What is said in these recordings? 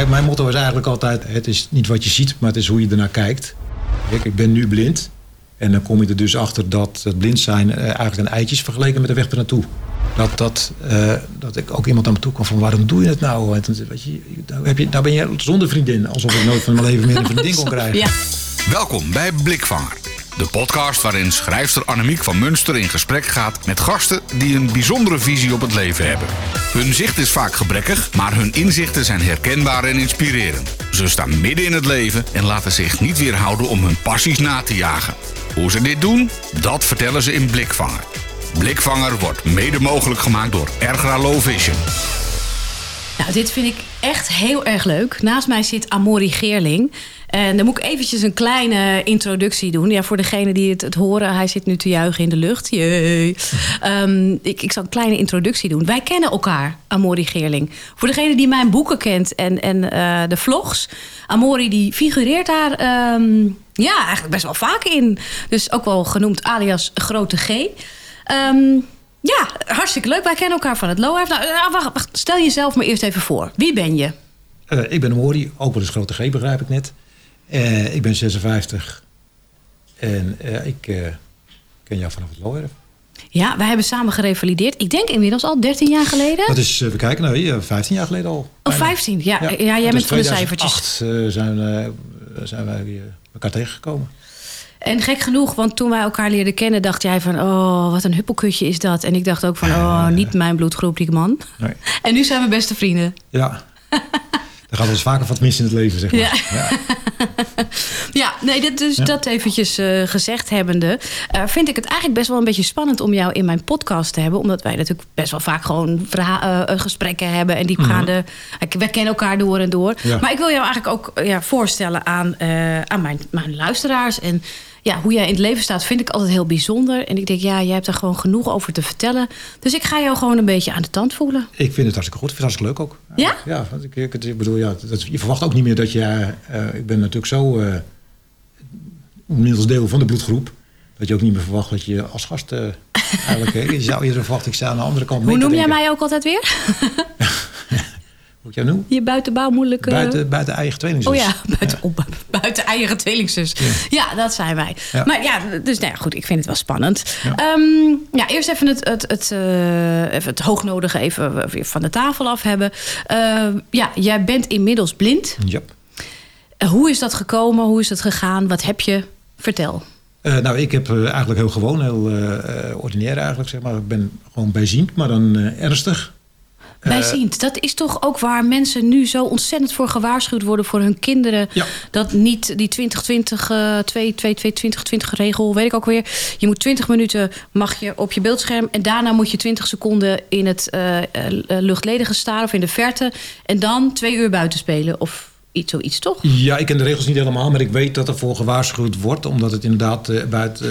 kijk, mijn motto is eigenlijk altijd... het is niet wat je ziet, maar het is hoe je ernaar kijkt. Kijk, ik ben nu blind. En dan kom je er dus achter dat het blind zijn eh, eigenlijk een eitje is vergeleken met de weg ernaartoe. Dat, dat, eh, dat ik ook iemand aan me toe kwam van waarom doe je het nou? En weet je, nou, heb je, nou ben je zonder vriendin. Alsof ik nooit van mijn leven meer een vriendin kon krijgen. Ja. Welkom bij Blikvanger. De podcast waarin schrijfster Annemiek van Munster in gesprek gaat met gasten die een bijzondere visie op het leven hebben. Hun zicht is vaak gebrekkig, maar hun inzichten zijn herkenbaar en inspirerend. Ze staan midden in het leven en laten zich niet weerhouden om hun passies na te jagen. Hoe ze dit doen, dat vertellen ze in Blikvanger. Blikvanger wordt mede mogelijk gemaakt door Ergra Low Vision. Nou, dit vind ik echt heel erg leuk. Naast mij zit Amori Geerling. En dan moet ik eventjes een kleine introductie doen. Ja, voor degene die het, het horen, hij zit nu te juichen in de lucht. Jee. Ehm, ik, ik zal een kleine introductie doen. Wij kennen elkaar, Amori Geerling. Voor degene die mijn boeken kent en, en eh, de vlogs. Amori die figureert daar ehm, ja, eigenlijk best wel vaak in. Dus ook wel genoemd alias Grote G. Ehm, ja, hartstikke leuk. Wij kennen elkaar van het Low Nou, eh, wacht, stel jezelf maar eerst even voor. Wie ben je? Eh, ik ben Mori, ook wel eens grote G, begrijp ik net. Eh, ik ben 56 en eh, ik eh, ken jou vanaf het Loerf. Ja, wij hebben samen gerevalideerd. Ik denk inmiddels al 13 jaar geleden. Dat is, we kijken nou hier, 15 jaar geleden al. Oh, bijna. 15. Ja, ja. jij bent van de cijfertjes. 2008 zijn, zijn wij elkaar tegengekomen. En gek genoeg, want toen wij elkaar leerden kennen, dacht jij van, oh, wat een huppelkutje is dat. En ik dacht ook van, oh, niet mijn bloedgroep, die man. Nee. En nu zijn we beste vrienden. Ja. Er gaat eens vaker wat mis in het leven, zeg maar. Ja. Ja. Ja, nee, dit, dus Ja. dat eventjes eh, gezegd hebbende... eh, vind ik het eigenlijk best wel een beetje spannend om jou in mijn podcast te hebben. Omdat wij natuurlijk best wel vaak gewoon eh, gesprekken hebben en diepgaande... Ik- Wij kennen elkaar door en door. Maar ik wil jou eigenlijk ook ja, voorstellen aan, aan mijn, mijn luisteraars. En ja, hoe jij in het leven staat vind ik altijd heel bijzonder. En ik denk, ja, jij hebt er gewoon genoeg over te vertellen. Dus ik ga jou gewoon een beetje aan de tand voelen. Ik vind het hartstikke goed. Ik vind het hartstikke leuk ook. Ja? Ja, want ik, ik, bedoel, ja, dat, je verwacht ook niet meer dat je... eh, ik ben natuurlijk zo eh inmiddels deel van de bloedgroep... dat je ook niet meer verwacht dat je als gast... eh, eigenlijk, je zou eerder verwachten, ik sta aan de andere kant Hoe noem jij mij ook altijd weer? Hoe ik jou noem? Je buitenbouw moeilijke... Buiten, buiten eigen tweelingzus. Oh ja, buiten, op, buiten eigen tweelingzus. Ja. dat zijn wij. Ja. Maar ja, dus nou ja, goed, ik vind het wel spannend. Ja. Ja, ja eerst even het, het, het, eh, even het hoognodige even weer van de tafel af hebben. Eh, ja, jij bent inmiddels blind. Ja. Hoe is dat gekomen? Hoe is het gegaan? Wat heb je? Vertel. Eh, nou, ik heb eh, eigenlijk heel gewoon, heel eh, ordinair eigenlijk, zeg maar. Ik ben gewoon bijziend, maar dan ernstig. Bijziend, dat is toch ook waar mensen nu zo ontzettend voor gewaarschuwd worden voor hun kinderen. Ja. Dat niet die 2020, eh 2, 2, 2, 20, 20 regel, weet ik ook weer. Je moet 20 minuten mag je op je beeldscherm en daarna moet je 20 seconden in het eh, eh, luchtledige staren of in de verte. En dan twee uur buiten spelen of iets zoiets, toch? Ja, ik ken de regels niet helemaal, maar ik weet dat er voor gewaarschuwd wordt. Omdat het inderdaad eh, buiten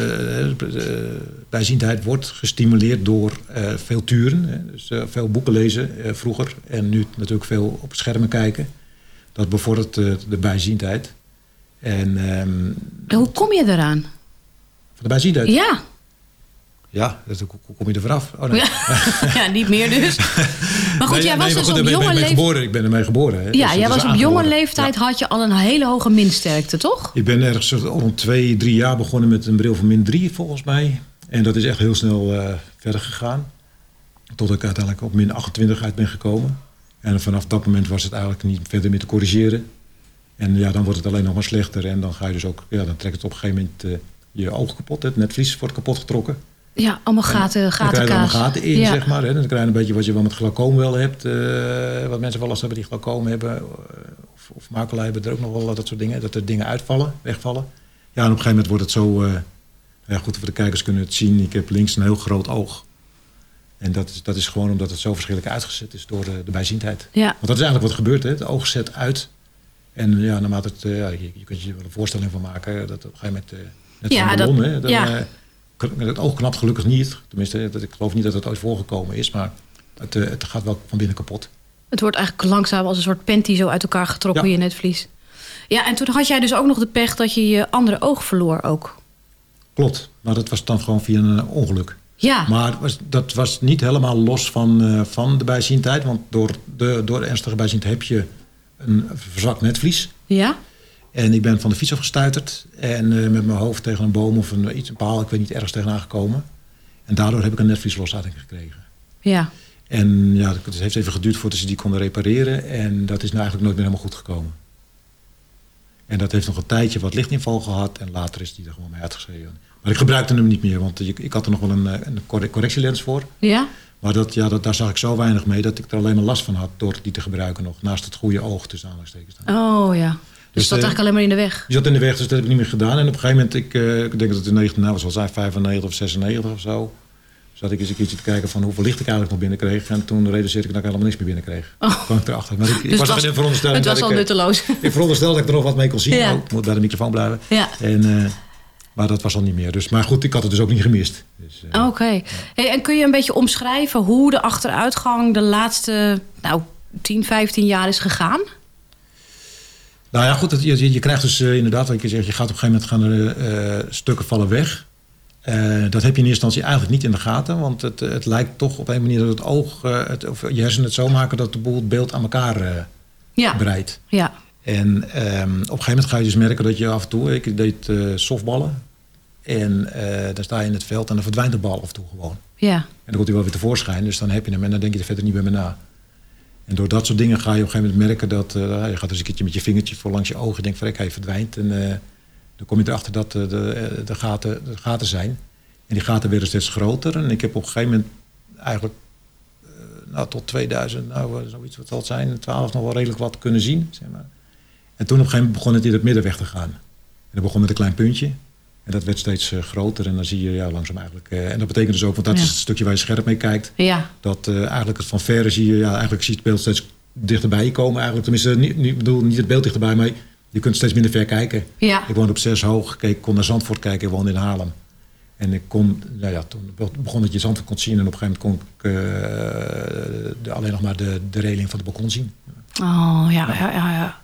eh, eh, bijziendheid wordt gestimuleerd door eh, veel turen. Hè. Dus veel boeken lezen vroeger en nu natuurlijk veel op schermen kijken. Dat bevordert de bijziendheid. En ehm, Hoe kom je eraan? van de bijziendheid? Ja. Ja, hoe kom je er vanaf? Oh, nee. ja, niet meer dus. Maar goed, Nee, jij was dus goed, op ben- jonge leeftijd. geboren. Ik ben ermee geboren. Hè. Dus Ja, dat jij was op jonge leeftijd, Ja. had je al een hele hoge minsterkte, toch? Ik ben ergens rond twee, drie jaar begonnen met een bril van min drie, volgens mij. En dat is echt heel snel eh, verder gegaan. Tot ik uiteindelijk op min 28 uit ben gekomen. En vanaf dat moment was het eigenlijk niet verder meer te corrigeren. En ja, dan wordt het alleen nog maar slechter. En dan ga je dus ook, ja, dan trekt het op een gegeven moment eh, je oog kapot. Het netvlies wordt kapot getrokken. Ja, allemaal gaten, dan krijg je gaten, er allemaal gaten in, ja. zeg maar. Hè. Dan krijg je een beetje wat je wel met glaucoom wel hebt. eh, wat mensen wel last hebben die glaucoom hebben. eh, Of, of makelaar hebben er ook nog wel dat soort dingen. Dat er dingen uitvallen, wegvallen. Ja, en op een gegeven moment wordt het zo... eh, ja, goed, voor de kijkers kunnen het zien. Ik heb links een heel groot oog. En dat is, dat is gewoon omdat het zo verschillend uitgezet is door de, de bijziendheid. Ja. Want dat is eigenlijk wat er gebeurt. Hè. Het oog zet uit. En ja, naarmate het... ja, je, je kunt je wel een voorstelling van maken. Dat op een gegeven moment... net Ja, dat- ballon, hè. Dan, ja. Het oog knapt gelukkig niet. Tenminste, dat, ik geloof niet dat het ooit voorgekomen is. Maar het, eh, het gaat wel van binnen kapot. Het wordt eigenlijk langzaam als een soort panty zo uit elkaar getrokken, Ja. je netvlies. Ja, en toen had jij dus ook nog de pech dat je je andere oog verloor ook. Klopt. Maar dat was dan gewoon via een ongeluk. Ja, Maar dat was niet helemaal los van, eh, van de bijziendheid. Want door, de, door ernstige bijziendheid heb je een verzwakt netvlies. Ja? En ik ben van de fiets afgestuiterd. En eh, met mijn hoofd tegen een boom of een, iets, een paal, ik weet niet, ergens tegenaan gekomen. En daardoor heb ik een netvliesloslating gekregen. Ja. En ja, het heeft even geduurd voordat ze die konden repareren. En dat is nou eigenlijk nooit meer helemaal goed gekomen. En dat heeft nog een tijdje wat lichtinval gehad. En later is die er gewoon mee uitgeschreven. Maar ik gebruikte hem niet meer, want ik, ik had er nog wel een, eh, een corre- correctielens voor. Ja? Maar dat, ja, dat, daar zag ik zo weinig mee dat ik er alleen maar last van had door die te gebruiken nog. Naast het goede oog tussen aanhalingstekens. Oh ja. Dus, Dus, dat eh, eigenlijk alleen maar in de weg. Die zat in de weg, dus dat heb ik niet meer gedaan. En op een gegeven moment, ik, eh, ik denk dat het in 19, nou, het zijn, 95 of 96 of zo. Zat ik eens een keertje te kijken van hoeveel licht ik eigenlijk nog binnenkreeg. En toen realiseerde ik dat ik helemaal niks meer binnenkreeg. Oh. Kwam ik erachter. Maar ik, ik Dus was het veronderstelling was al ik, eh, nutteloos. ik veronderstelde dat ik er nog wat mee kon zien. Ja. Oh, ik moet bij de microfoon blijven. Ja. En, maar dat was al niet meer. Dus, maar goed, ik had het dus ook niet gemist. Dus, Oké. Hey, en kun je een beetje omschrijven hoe de achteruitgang de laatste nou, 10, 15 jaar is gegaan? Nou ja, goed, het- je, je- krijgt dus eh, inderdaad, wat je zegt, je gaat op een gegeven moment gaan er, eh, stukken vallen weg. Eh, dat heb je in eerste instantie eigenlijk niet in de gaten, want het, het lijkt toch op een manier dat het oog, eh, het, of je hersenen het zo maken dat de boel het beeld aan elkaar eh Ja. breidt. Ja. En ehm, op een gegeven moment ga je dus merken dat je af en toe, ik deed eh, softballen, en eh dan sta je in het veld en dan verdwijnt de bal af en toe gewoon. Ja. En dan komt hij wel weer tevoorschijn, dus dan heb je hem en dan denk je er verder niet meer bij na. En door dat soort dingen ga je op een gegeven moment merken dat eh, je gaat dus een keertje met je vingertje voor langs je ogen en denkt van hij verdwijnt. En eh, dan kom je erachter dat eh, de, de, gaten, gaten zijn. En die gaten werden steeds groter. En ik heb op een gegeven moment eigenlijk nou, tot 2000, nou zoiets wat zal zijn, 12 nog wel redelijk wat kunnen zien. Zeg maar. En toen op een gegeven moment begon het in het midden weg te gaan. En dat begon met een klein puntje. En dat werd steeds eh, groter en dan zie je ja, langzaam eigenlijk. eh, en dat betekent dus ook, want dat Ja. is het stukje waar je scherp mee kijkt. Ja. Dat eh, eigenlijk het van verre zie je, ja, eigenlijk zie je het beeld steeds dichterbij komen. Eigenlijk, tenminste, niet, niet, bedoel, niet het beeld dichterbij, maar je kunt steeds minder ver kijken. Ja. Ik woonde op zes hoog, ik kon naar Zandvoort kijken, ik woonde in Haarlem. En ik kon, nou ja, toen begon dat je Zandvoort kon zien en op een gegeven moment kon ik de, alleen nog maar de, de reling van het balkon zien. Oh, ja, ja, ja. ja.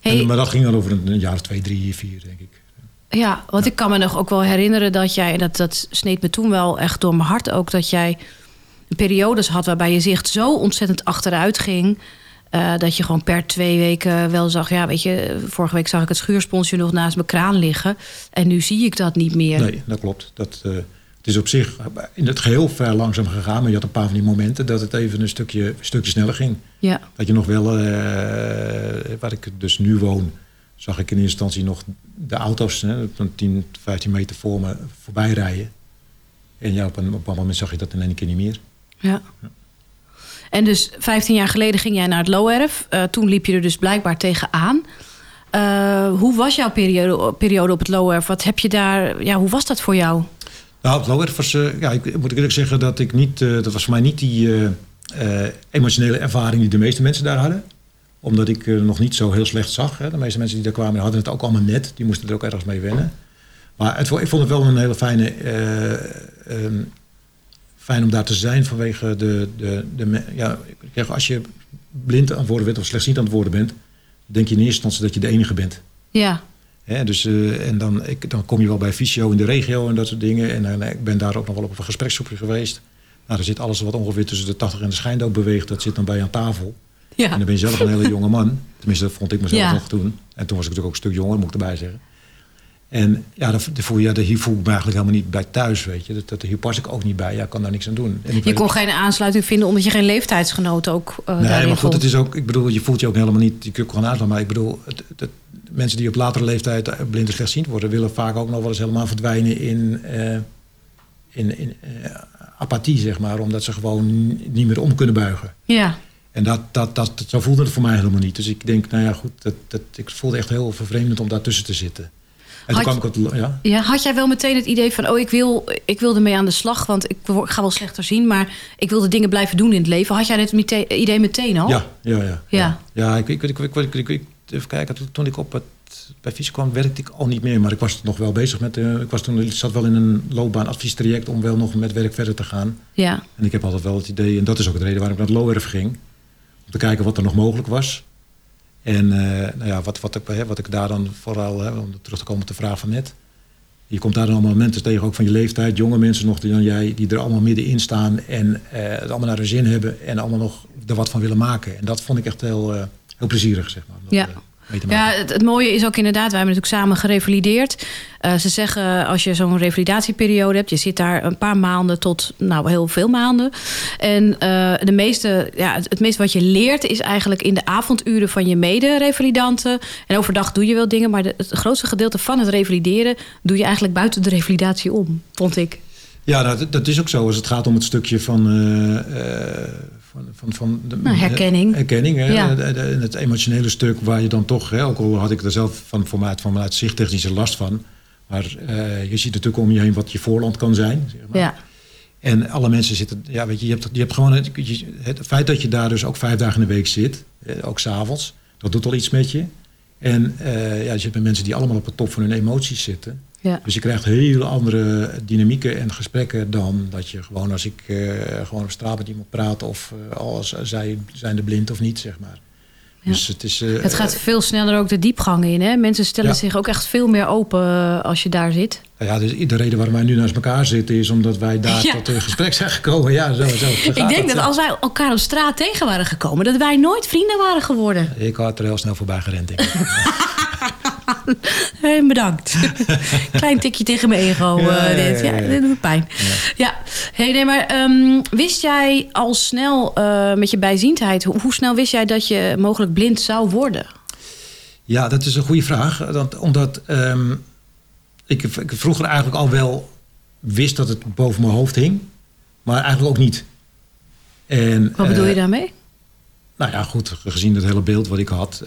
Hey, En, maar dat ging dan over een, een jaar of twee, drie, vier, denk ik. Ja, want ik kan me nog ook wel herinneren dat jij, dat, dat sneed me toen wel echt door mijn hart ook, dat jij periodes had waarbij je zicht zo ontzettend achteruit ging. eh, dat je gewoon per twee weken wel zag, ja, weet je, vorige week zag ik het schuursponsje nog naast mijn kraan liggen. En nu zie ik dat niet meer. Nee, dat klopt. Dat, eh, het is op zich in het geheel vrij langzaam gegaan, maar je had een paar van die momenten dat het even een stukje, een stukje sneller ging. Ja, Dat je nog wel, eh, waar ik dus nu woon, zag ik in eerste instantie nog de auto's hè, op een 10, 15 meter voor me voorbij rijden. En ja, op een bepaald moment zag je dat in één keer niet meer. ja. En dus 15 jaar geleden ging jij naar het Loerf. Eh toen liep je er dus blijkbaar tegenaan. Eh hoe was jouw periode, periode op het Loerf? Wat heb je daar, ja, hoe was dat voor jou? Nou, het Loerf was, eh, ja, ik moet eerlijk zeggen dat ik niet, dat was voor mij niet die emotionele ervaring die de meeste mensen daar hadden. Omdat ik eh, nog niet zo heel slecht zag. Hè. De meeste mensen die daar kwamen hadden het ook allemaal net. Die moesten er ook ergens mee wennen. Maar het, ik vond het wel een hele fijne, ehm, fijn om daar te zijn vanwege de, de, de ja, als je blind aan het worden bent of slechtziend aan het worden bent, denk je in eerste instantie dat je de enige bent. Ja, Hè, dus, eh, en dan, ik, dan kom je wel bij fysio in de regio en dat soort dingen. En ik ben daar ook nog wel op een gespreksgroepje geweest. Nou, daar zit alles wat ongeveer tussen de 80 en de schijndood beweegt. Dat zit dan bij aan tafel. Ja. En dan ben je zelf een hele jonge man. Tenminste, dat vond ik mezelf Ja. nog toen. En toen was ik natuurlijk ook een stuk jonger, moet ik erbij zeggen. En ja, daar voel je, ja, hier voel ik me eigenlijk helemaal niet bij thuis, weet je. Dat, dat, hier pas ik ook niet bij. Ja, ik kan daar niks aan doen. En Je kon geen aansluiting vinden omdat je geen leeftijdsgenoot ook eh Nee, maar goed, het is ook, ik bedoel, je voelt je ook helemaal niet, je kunt gewoon uitslaan, maar ik bedoel, het, het- mensen die op latere leeftijd eh, blind en slechtziend worden, willen vaak ook nog wel eens helemaal verdwijnen in, eh, in, in apathie, zeg maar, omdat ze gewoon niet meer om kunnen buigen. Ja, En dat, dat, dat, zo voelde het voor mij helemaal niet. Dus ik denk, nou ja, goed, dat, dat, ik voelde echt heel vervreemdend om daartussen te zitten. En toen Had kwam ik ja. ja, had jij wel meteen het idee van... oh, ik wil, ik wil ermee aan de slag, want ik, ga wel slechter zien... maar ik wil de dingen blijven doen in het leven. Had jij dit mete- idee meteen al? Ja, ja, ja. Ja. ja ik, ik, ik, ik, ik, ik- ik- even kijken, toen, ik op het, bij Fies kwam, werkte ik al niet meer. Maar ik was nog wel bezig met, eh, ik was toen, ik zat wel in een loopbaanadviestraject om wel nog met werk verder te gaan. Ja, En ik heb altijd wel het idee, en dat is ook de reden waarom ik naar het Loerf ging, te kijken wat er nog mogelijk was. En eh, nou ja, wat, wat, ik, hè, wat ik daar dan vooral, hè, om terug te komen op de vraag van net. Je komt daar dan allemaal mensen tegen, ook van je leeftijd, jonge mensen nog dan jij, die er allemaal middenin staan en eh, het allemaal naar hun zin hebben en allemaal nog er wat van willen maken. En dat vond ik echt heel, eh, heel plezierig, zeg maar. dat, Ja. Ja, het, het mooie is ook inderdaad, wij hebben natuurlijk samen gerevalideerd. Eh, ze zeggen als je zo'n revalidatieperiode hebt, je zit daar een paar maanden tot nou heel veel maanden. En eh, de meeste, ja, het, het meeste wat je leert is eigenlijk in de avonduren van je mede-revalidanten. En overdag doe je wel dingen, maar de- het grootste gedeelte van het revalideren doe je eigenlijk buiten de revalidatie om, vond ik. Ja, dat, dat is ook zo. Als het gaat om het stukje van, eh, van, van, van de, Nou, herkenning. herkenning hè? Ja. En het emotionele stuk waar je dan toch, hè, ook al had ik er zelf van, vanuit, vanuit zichttechnische last van. Maar eh, je ziet natuurlijk om je heen wat je voorland kan zijn. Zeg maar. Ja, En alle mensen zitten, ja, weet je, je hebt, je hebt gewoon het, feit dat je daar dus ook vijf dagen in de week zit, eh, ook s'avonds, dat doet al iets met je. En eh, ja, je hebt mensen die allemaal op de top van hun emoties zitten. Ja. Dus je krijgt hele andere dynamieken en gesprekken dan dat je gewoon als ik eh, gewoon op straat met iemand praat of eh, als zij zijn de blind of niet, zeg maar. Ja. Dus het is. eh, Het gaat veel sneller ook de diepgang in. Hè? Mensen stellen Ja. zich ook echt veel meer open als je daar zit. nou ja, dus de reden waarom wij nu naast elkaar zitten is omdat wij daar Ja. tot een gesprek zijn gekomen. Ja, zo, zo. Ik denk dat als wij elkaar op straat tegen waren gekomen, dat wij nooit vrienden waren geworden. Ik had er heel snel voorbij gerend. denk Hey, bedankt. Klein tikje tegen mijn ego. Ja, eh, dit. ja, dit doet pijn. Ja. Hey, nee, maar ehm, wist jij al snel eh, met je bijziendheid, hoe, hoe snel wist jij dat je mogelijk blind zou worden? Ja, dat is een goede vraag. Omdat ehm, ik, ik vroeger eigenlijk al wel wist dat het boven mijn hoofd hing. Maar eigenlijk ook niet. En, Wat bedoel je eh, daarmee? Nou ja, goed, gezien het hele beeld wat ik had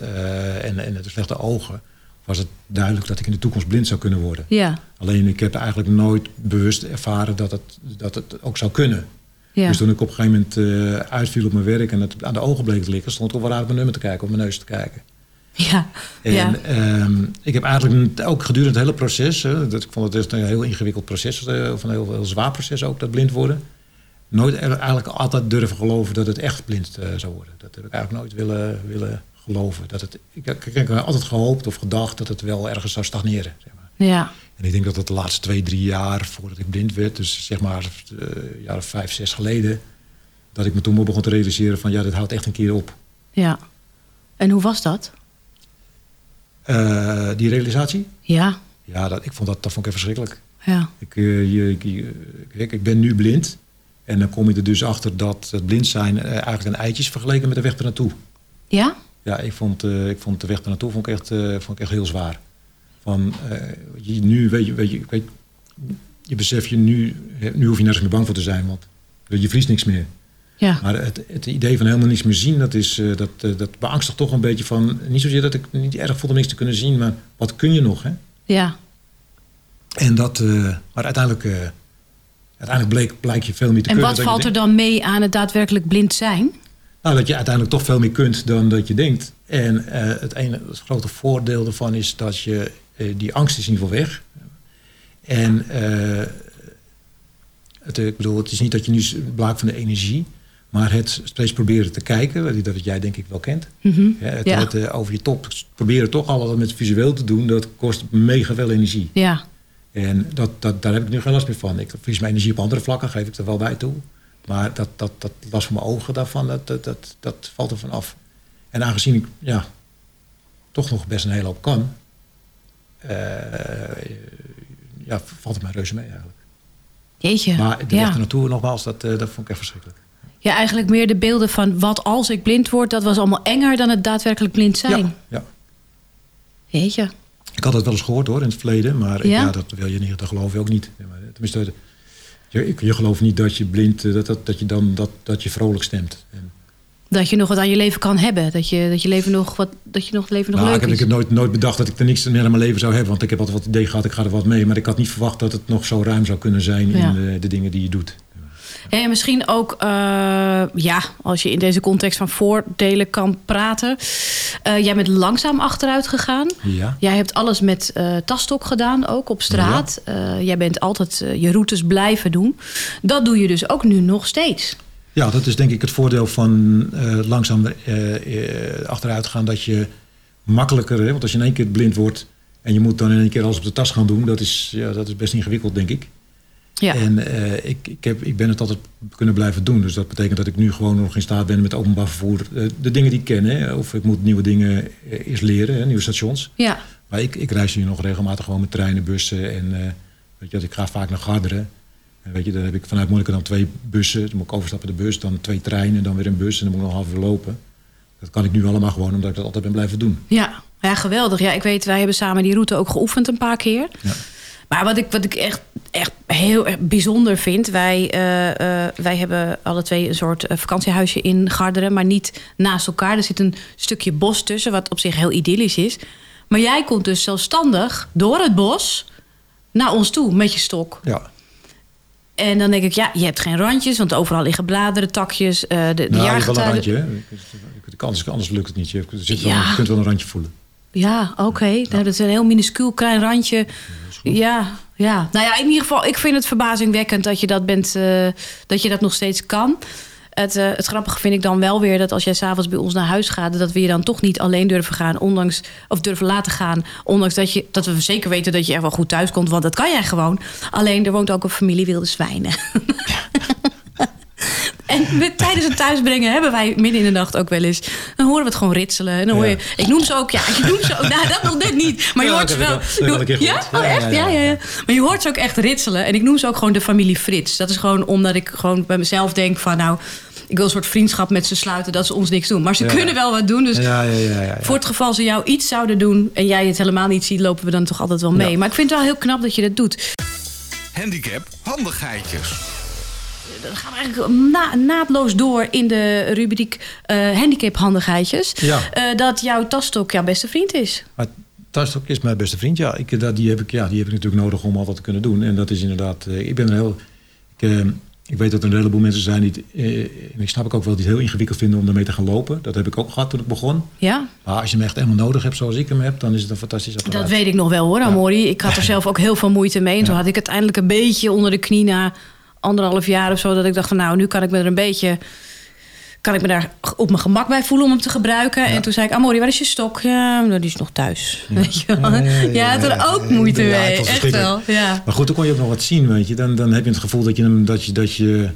en, en de slechte ogen, was het duidelijk dat ik in de toekomst blind zou kunnen worden. Ja, Alleen ik heb eigenlijk nooit bewust ervaren dat het, dat het ook zou kunnen. ja. Dus toen ik op een gegeven moment eh, uitviel op mijn werk en het aan de ogen bleek te liggen, stond ik wel raar op mijn nummer te kijken, op mijn neus te kijken. ja. En ja. ehm, ik heb eigenlijk ook gedurende het hele proces, hè, dat, ik vond het echt een heel ingewikkeld proces, eh, of een heel, heel zwaar proces ook, dat blind worden. Nooit eigenlijk altijd durven geloven dat het echt blind eh, zou worden. Dat heb ik eigenlijk nooit willen, willen geloven. Dat het, ik, ik, ik heb altijd gehoopt of gedacht dat het wel ergens zou stagneren. Zeg maar. ja. En ik denk dat het de laatste twee, drie jaar voordat ik blind werd, dus zeg maar eh, een jaar of vijf, zes geleden, dat ik me toen begon te realiseren van ja, dit houdt echt een keer op. ja. En hoe was dat? Eh, die realisatie? Ja, Ja, dat, ik vond dat, dat vond ik even verschrikkelijk. ja. Ik, eh, je, ik, kijk, ik ben nu blind. En dan kom je er dus achter dat het blind zijn eigenlijk een eitje is vergeleken met de weg ernaartoe. Ja? Ja, ik vond, eh, ik vond de weg ernaartoe vond ik echt, eh, vond ik echt heel zwaar. Van, eh, je, nu weet je, weet je, weet, je besef je nu, nu hoef je nergens meer bang voor te zijn, want je vriest niks meer. Ja. Maar het, het idee van helemaal niks meer zien, dat, is, dat, dat beangstigt toch een beetje van, niet zozeer dat ik niet erg vond om niks te kunnen zien, maar wat kun je nog, hè? Ja. En dat, maar uiteindelijk, uiteindelijk bleek, blijkt je veel meer te En kunnen. wat dan je valt er denkt. dan mee aan het daadwerkelijk blind zijn? Nou, dat je uiteindelijk toch veel meer kunt dan dat je denkt. En eh, het ene het grote voordeel ervan is dat je, eh, die angst is in ieder geval weg. En eh, het, ik bedoel, het is niet dat je nu blaakt van de energie, maar het steeds proberen te kijken, dat jij denk ik wel kent. Mhm. Ja, het, Ja. het, over je top proberen toch allemaal met visueel te doen, dat kost mega veel energie. Ja. En dat, dat, daar heb ik nu geen last meer van. Ik verlies mijn energie op andere vlakken, geef ik er wel bij toe. Maar dat, dat, dat last van mijn ogen daarvan, dat, dat, dat, dat valt er van af. En aangezien ik ja, toch nog best een hele hoop kan, eh, ja, valt het mij reuze mee eigenlijk. Jeetje. Maar de ja. weg ernaartoe, nogmaals, dat, eh, dat vond ik echt verschrikkelijk. ja, eigenlijk meer de beelden van wat als ik blind word, dat was allemaal enger dan het daadwerkelijk blind zijn. Ja, ja. Jeetje. Ik had het wel eens gehoord hoor, in het verleden, maar Ja? ja? dat wil je niet, dat geloof je ook niet. Tenminste, je, je gelooft niet dat je blind, eh, dat, dat, dat je dan dat, dat je vrolijk stemt. En, Dat je nog wat aan je leven kan hebben. Dat je, dat je leven nog wat, dat je nog leven nog Nou, leuk ik heb, ik is. heb nooit, nooit bedacht dat ik er niks meer aan mijn leven zou hebben. Want ik heb altijd wat idee gehad, ik ga er wat mee. Maar ik had niet verwacht dat het nog zo ruim zou kunnen zijn Ja. in de, de dingen die je doet. En misschien ook, eh, ja, als je in deze context van voordelen kan praten. Eh, jij bent langzaam achteruit gegaan. Ja. Jij hebt alles met eh tastok gedaan, ook op straat. Eh, jij bent altijd je routes blijven doen. Dat doe je dus ook nu nog steeds. ja, dat is denk ik het voordeel van langzaam achteruit gaan. Dat je makkelijker, hè, want als je in één keer blind wordt en je moet dan in één keer alles op de tas gaan doen. Dat is, ja, dat is best ingewikkeld, denk ik. Ja. En eh, ik, ik, heb, ik ben het altijd kunnen blijven doen. Dus dat betekent dat ik nu gewoon nog in staat ben met openbaar vervoer. eh, de dingen die ik ken. Hè, of ik moet nieuwe dingen eh, eerst leren, hè, nieuwe stations. Ja. Maar ik, ik reis nu nog regelmatig gewoon met treinen, bussen. En weet je, ik ga vaak naar Garderen. En weet je, dan heb ik vanuit Monniken dan twee bussen. Dan moet ik overstappen de bus, dan twee treinen, dan weer een bus. En dan moet ik nog half uur lopen. Dat kan ik nu allemaal gewoon omdat ik dat altijd ben blijven doen. Ja. ja, geweldig. Ja, ik weet, wij hebben samen die route ook geoefend een paar keer. Ja. Maar wat ik, wat ik echt, echt heel erg bijzonder vind... Wij, eh, eh, wij hebben alle twee een soort eh, vakantiehuisje in Garderen... maar niet naast elkaar. Er zit een stukje bos tussen, wat op zich heel idyllisch is. Maar jij komt dus zelfstandig door het bos naar ons toe met je stok. Ja. En dan denk ik, ja, je hebt geen randjes... want overal liggen bladeren, takjes, eh, de, de Nou, je hebt wel een randje. Hè. Anders, anders lukt het niet. Je, zit wel, Ja. je kunt wel een randje voelen. Ja, oké. Nou, dat is een heel minuscuul klein randje. Ja, ja. Nou ja, in ieder geval, ik vind het verbazingwekkend dat je dat bent, eh, dat je dat nog steeds kan. Het, eh, het grappige vind ik dan wel weer dat als jij s'avonds bij ons naar huis gaat, dat we je dan toch niet alleen durven gaan, ondanks of durven laten gaan, ondanks dat je dat we zeker weten dat je echt wel goed thuis komt, want dat kan jij gewoon. Alleen er woont ook een familie wilde zwijnen. En met, tijdens het thuisbrengen hebben wij midden in de nacht ook wel eens. Dan horen we het gewoon ritselen. En dan hoor je. Ja. Ik noem ze ook. Ja, ik noem ze ook. Nou, dat nog net niet. Maar je hoort ze wel. ja? Oh, Ja, echt? ja, Ja, ja, ja, ja. ja. Maar je hoort ze ook echt ritselen. En ik noem ze ook gewoon de familie Frits. Dat is gewoon omdat ik gewoon bij mezelf denk van nou. Ik wil een soort vriendschap met ze sluiten dat ze ons niks doen. Maar ze Ja. kunnen wel wat doen. Dus Ja, ja, ja. ja, ja. voor het geval ze jou iets zouden doen en jij het helemaal niet ziet, lopen we dan toch altijd wel mee. Ja. Maar ik vind het wel heel knap dat je dat doet. Handicap handigheidjes. Dan gaan we eigenlijk na- naadloos door in de rubriek eh handicaphandigheidjes. Ja. Eh, dat jouw tasstok jouw beste vriend is. Maar Thuistok is mijn beste vriend. Ja, ik, dat, die, heb ik, ja, die heb ik natuurlijk nodig om al wat te kunnen doen. En dat is inderdaad... eh, ik ben er heel... Ik, eh, ik weet dat er een heleboel mensen zijn die... eh, en ik snap ik ook wel die het heel ingewikkeld vinden om ermee te gaan lopen. Dat heb ik ook gehad toen ik begon. Ja, Maar als je hem echt helemaal nodig hebt zoals ik hem heb... dan is het een fantastisch apparaat. dat weet ik nog wel hoor, Amori. Ik had er zelf ook heel veel moeite mee. En toen had ik het eindelijk een beetje onder de knie na anderhalf jaar of zo. Dat ik dacht van nou, nu kan ik me er een beetje... Kan ik me daar op mijn gemak bij voelen om hem te gebruiken. En toen zei ik, Amori, waar is je stok? Ja, nou, die is nog thuis. Weet je wel? Ja, ja, had er ook moeite mee. Echt wel. Ja. Maar goed, dan kon je ook nog wat zien, weet je. Dan, dan heb je het gevoel dat je hem... Dat je, dat je,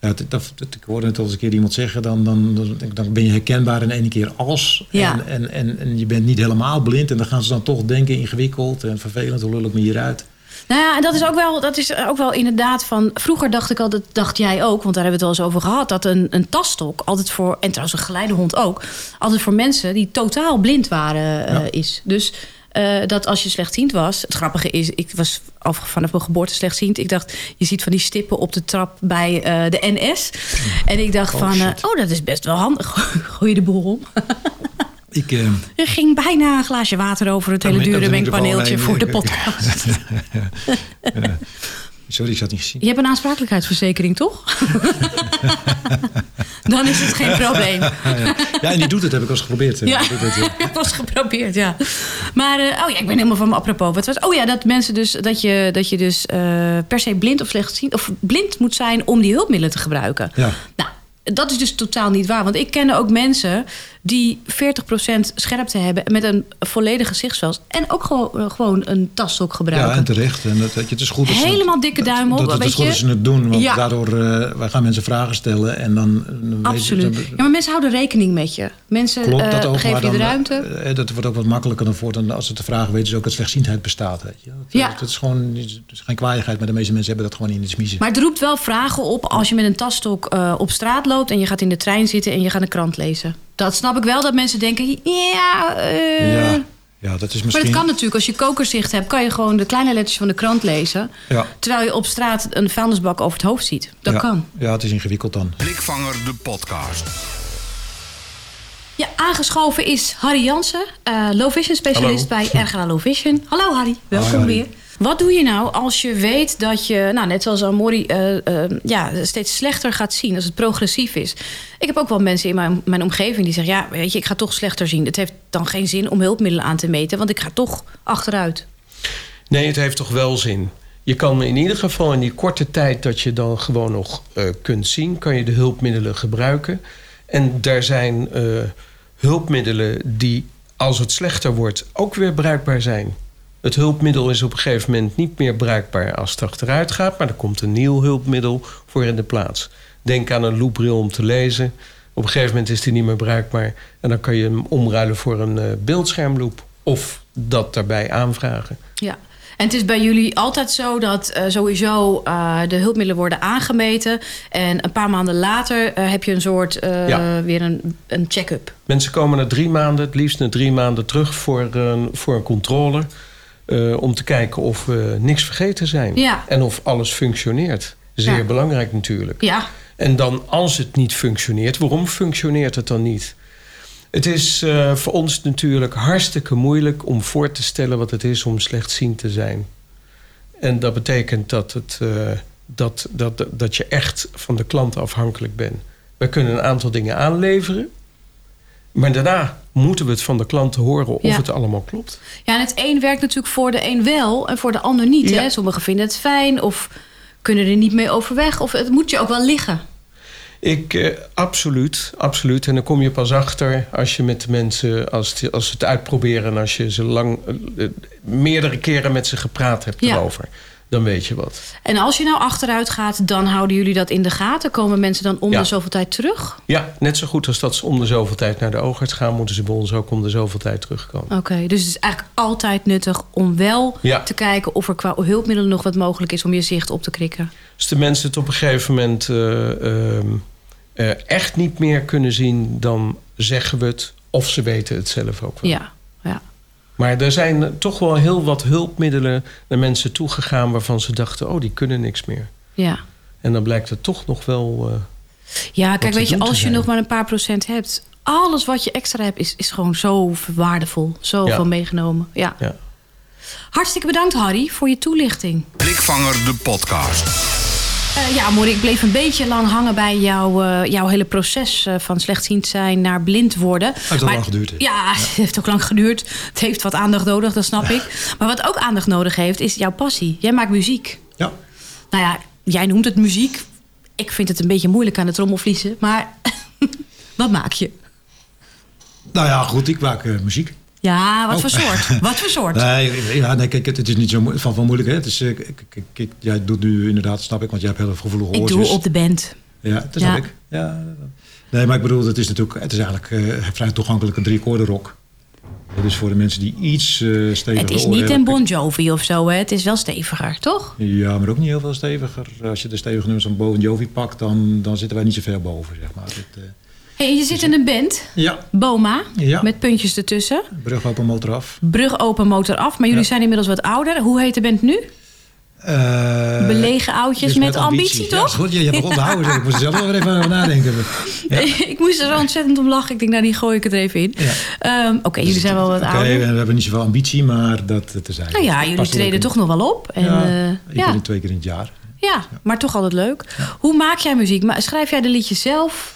ja, dat, dat, dat- ik hoorde het al eens een keer iemand zeggen... Dan, dan, dan, dan ben je herkenbaar in één keer als. Ja. En, en, en, en je bent niet helemaal blind. En dan gaan ze dan toch denken ingewikkeld en vervelend. Hoe lul ik me hieruit? Nou ja, en dat is ook wel, dat is ook wel inderdaad van. Vroeger dacht ik al, dat dacht jij ook, want daar hebben we het wel eens over gehad, dat een, een tasstok altijd voor, en trouwens een geleidehond ook, altijd voor mensen die totaal blind waren eh, is. Dus eh, dat als je slechtziend was, het grappige is, ik was af, vanaf mijn geboorte slechtziend. Ik dacht, je ziet van die stippen op de trap bij eh, de NS. En ik dacht Oh, van, eh, oh, dat is best wel handig. Gooi je de boel om. Ik, eh, Er ging bijna een glaasje water over het hele dure mengpaneeltje nee, voor de nee, podcast. sorry, ik zat niet gezien. Je hebt een aansprakelijkheidsverzekering, toch? Dan is het geen probleem. Ja, en die doet het, heb ik al eens geprobeerd. Ja, ik heb wel eens geprobeerd, ja. Maar, eh, oh ja, ik ben helemaal van me apropos. Wat was, oh ja, dat mensen dus, dat je, dat je dus eh, per se blind of slechtziend, of blind moet zijn om die hulpmiddelen te gebruiken. Ja. Nou, dat is dus totaal niet waar. Want ik ken ook mensen die 40% scherpte hebben met een volledig gezichtsveld. En ook gewoon, eh, gewoon een tasstok gebruiken. Ja, en terecht. En dat, dat, het is goed dat Helemaal dikke duim op, Dat, dat, het weet goed je. dat ze het doen, want Ja. daardoor uh, wij gaan mensen vragen stellen en dan... weet je- Absoluut. dan- Ja, maar mensen houden rekening met je. Mensen Klopt dat eh, ook, geven je de ruimte. eh, dat wordt ook wat makkelijker dan als ze te vragen weten ze ook dat slechtziendheid bestaat. Weet je. Dat, Ja. dat is gewoon het is geen kwaaiigheid, maar de meeste mensen hebben dat gewoon in de smiezen. Maar het roept wel vragen op als je met een tasstok eh, op straat loopt en je gaat in de trein zitten en je gaat een krant lezen. Dat snap ik wel dat mensen denken, ja. eh. ja, ja, dat is Maar misschien... dat kan natuurlijk. Als je kokerzicht hebt, kan je gewoon de kleine letters van de krant lezen. Ja. Terwijl je op straat een vuilnisbak over het hoofd ziet. Dat ja, kan. Ja, het is ingewikkeld dan. Blikvanger de podcast. Ja, aangeschoven is Harry Jansen, eh low vision specialist bij RGA Low Vision. Hallo Harry, welkom Harry. weer. Wat doe je nou als je weet dat je, nou, net zoals Amori, eh, eh, ja, steeds slechter gaat zien, als het progressief is? Ik heb ook wel mensen in mijn, mijn omgeving die zeggen: Ja, weet je, ik ga toch slechter zien. Het heeft dan geen zin om hulpmiddelen aan te meten, want ik ga toch achteruit. Nee, het heeft toch wel zin. Je kan in ieder geval in die korte tijd dat je dan gewoon nog eh, kunt zien, kan je de hulpmiddelen gebruiken. En daar zijn hulpmiddelen die, als het slechter wordt, ook weer bruikbaar zijn. Het hulpmiddel is op een gegeven moment niet meer bruikbaar als het achteruit gaat, maar er komt een nieuw hulpmiddel voor in de plaats. Denk aan een loopbril om te lezen. Op een gegeven moment is die niet meer bruikbaar en dan kan je hem omruilen voor een uh, beeldschermloop of dat daarbij aanvragen. Ja. En het is bij jullie altijd zo dat uh, sowieso uh, de hulpmiddelen worden aangemeten. En een paar maanden later uh, heb je een soort ja. weer een, een check-up. Mensen komen na drie maanden, het liefst na drie maanden terug voor, voor een controle. Om te kijken of we niks vergeten zijn. Ja. En of alles functioneert. Zeer ja. belangrijk natuurlijk. Ja. En dan als het niet functioneert, waarom functioneert het dan niet? Het is uh, voor ons natuurlijk hartstikke moeilijk om voor te stellen wat het is om slechtziend te zijn. En dat betekent dat, het, uh, dat, dat, dat je echt van de klant afhankelijk bent. Wij kunnen een aantal dingen aanleveren. Maar daarna moeten we het van de klant horen of Ja. het allemaal klopt. Ja, en het een werkt natuurlijk voor de een wel en voor de ander niet. Ja. Hè? Sommigen vinden het fijn of kunnen er niet mee overweg. Of het moet je ook wel liggen. Ik, eh, absoluut, absoluut. En dan kom je pas achter als je met de mensen, als, die- als ze het uitproberen en als je ze lang, eh, eh, meerdere keren met ze gepraat hebt Ja. erover, dan weet je wat. En als je nou achteruit gaat, dan houden jullie dat in de gaten. Komen mensen dan om Ja. de zoveel tijd terug? Ja, net zo goed als dat ze om de zoveel tijd naar de oogarts gaan, moeten ze bij ons ook om de zoveel tijd terugkomen. Oké, dus het is eigenlijk altijd nuttig om wel Ja. te kijken of er qua hulpmiddelen nog wat mogelijk is om je zicht op te krikken. Als de mensen het op een gegeven moment eh, ehm, eh, echt niet meer kunnen zien, dan zeggen we het. Of ze weten het zelf ook wel. Ja. Maar er zijn toch wel heel wat hulpmiddelen naar mensen toegegaan waarvan ze dachten: oh, die kunnen niks meer. ja. En dan blijkt het toch nog wel. eh, Ja, kijk, weet je, als je nog maar een paar procent hebt, alles wat je extra hebt, is, is gewoon zo waardevol. Zoveel Ja. meegenomen. Ja. ja. Hartstikke bedankt, Harry, voor je toelichting. Blikvanger de podcast. Eh, ja, Mori, ik bleef een beetje lang hangen bij jouw, eh, jouw hele proces eh, van slechtziend zijn naar blind worden. Heeft al lang geduurd? Ja, het heeft ook lang geduurd. Het heeft wat aandacht nodig, dat snap ik. Maar wat ook aandacht nodig heeft, is jouw passie. Jij maakt muziek. Ja. Nou ja, jij noemt het muziek. Ik vind het een beetje moeilijk aan de trommelvliezen. Maar wat maak je? Nou ja, goed, ik maak muziek. Ja, wat Oh. voor soort? Wat voor soort? Nee, ja, nee kijk, het, is niet zo van, van moeilijk. Hè. Het is, eh, jij doet nu inderdaad, snap ik, want jij hebt heel gevoelige ik oortjes. doe op de band. Ja, dat Ja. snap ik. Ja. Nee, maar ik bedoel, het is natuurlijk, het is eigenlijk eh, vrij toegankelijk een drie rock. Dus voor de mensen die iets eh steviger Het is niet een Bon Jovi of zo, hè? Het is wel steviger, toch? Ja, maar ook niet heel veel steviger. Als je de stevige nummers van Bo en Jovi pakt, dan, dan zitten wij niet zo ver boven, zeg maar. Het, je zit in een band, ja, Boma, Ja. met puntjes ertussen. brug open motor af. Brug open, motor af. Maar jullie Ja. zijn inmiddels wat ouder. Hoe heet de band nu? Eh, Belegen oudjes dus met ambitie, Ja, toch? is goed, je, je hebt onthouden, zeg. ik moet er zelf wel weer even over nadenken. Ja. ik moest er zo ontzettend om lachen. Ik denk, nou, die gooi ik er even in. Ja. Ehm, Oké, jullie zijn wel wat Oké, ouder. we hebben niet zoveel ambitie, maar dat te zijn. Nou ja, jullie treden toch nog wel op. En, ja, eh, ik ja, ben twee keer in het jaar. ja, maar toch altijd leuk. Hoe maak jij muziek? Schrijf jij de liedjes zelf?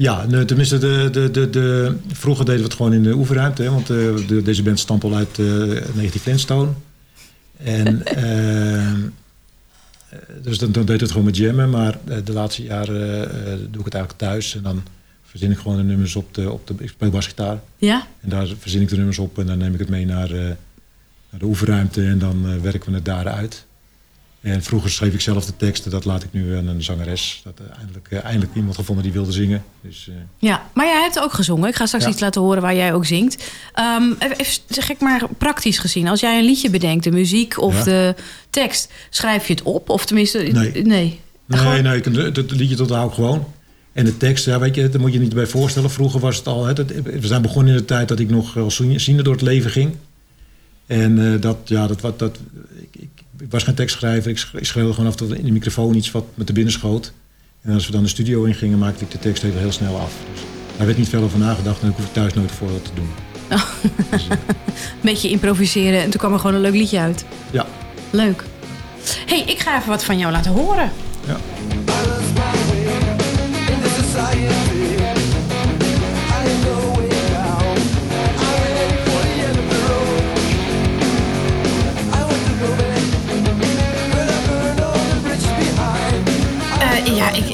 Ja, nee, tenminste, de, de, de, de, vroeger deden we het gewoon in de oefenruimte. Hè, want eh, de, deze band stamt al uit eh 19 Flintstone. En, eh, eh, dus dan, dan deed het gewoon met jammen. Maar de laatste jaren doe ik het eigenlijk thuis. En dan verzin ik gewoon de nummers op de... Op de ik speel basgitaar. Ja? En daar verzin ik de nummers op. En dan neem ik het mee naar, naar de oefenruimte. En dan werken we het daaruit. En vroeger schreef ik zelf de teksten. Dat laat ik nu aan een zangeres. Dat eh, eindelijk, eh, eindelijk iemand gevonden die wilde zingen. Dus... eh, Ja, maar jij hebt ook gezongen. Ik ga straks Ja. iets laten horen waar jij ook zingt. Ehm, even, zeg ik maar praktisch gezien. Als jij een liedje bedenkt, de muziek of Ja. de tekst, schrijf je het op? Of tenminste, Nee. nee. Nee, Gewoon- nee, ik- het, het liedje tot hou ik gewoon. En de tekst, ja, weet je, daar moet je niet bij voorstellen. Vroeger was het al, dat- we zijn begonnen in de tijd dat ik nog als ziener door het leven ging. En dat, ja, dat, wat, dat, ik, ik, ik was geen tekstschrijver. Ik sch- ik schreeuwde gewoon af toe in de microfoon iets wat me te binnen schoot. En als we dan de studio in gingen, maakte ik de tekst even heel snel af. Dus daar werd niet veel over nagedacht en ik hoef ik thuis nooit voor wat te doen. Dus, eh, Een beetje improviseren en toen kwam er gewoon een leuk liedje uit. ja, Leuk. hey, ik ga even wat van jou laten horen. ja.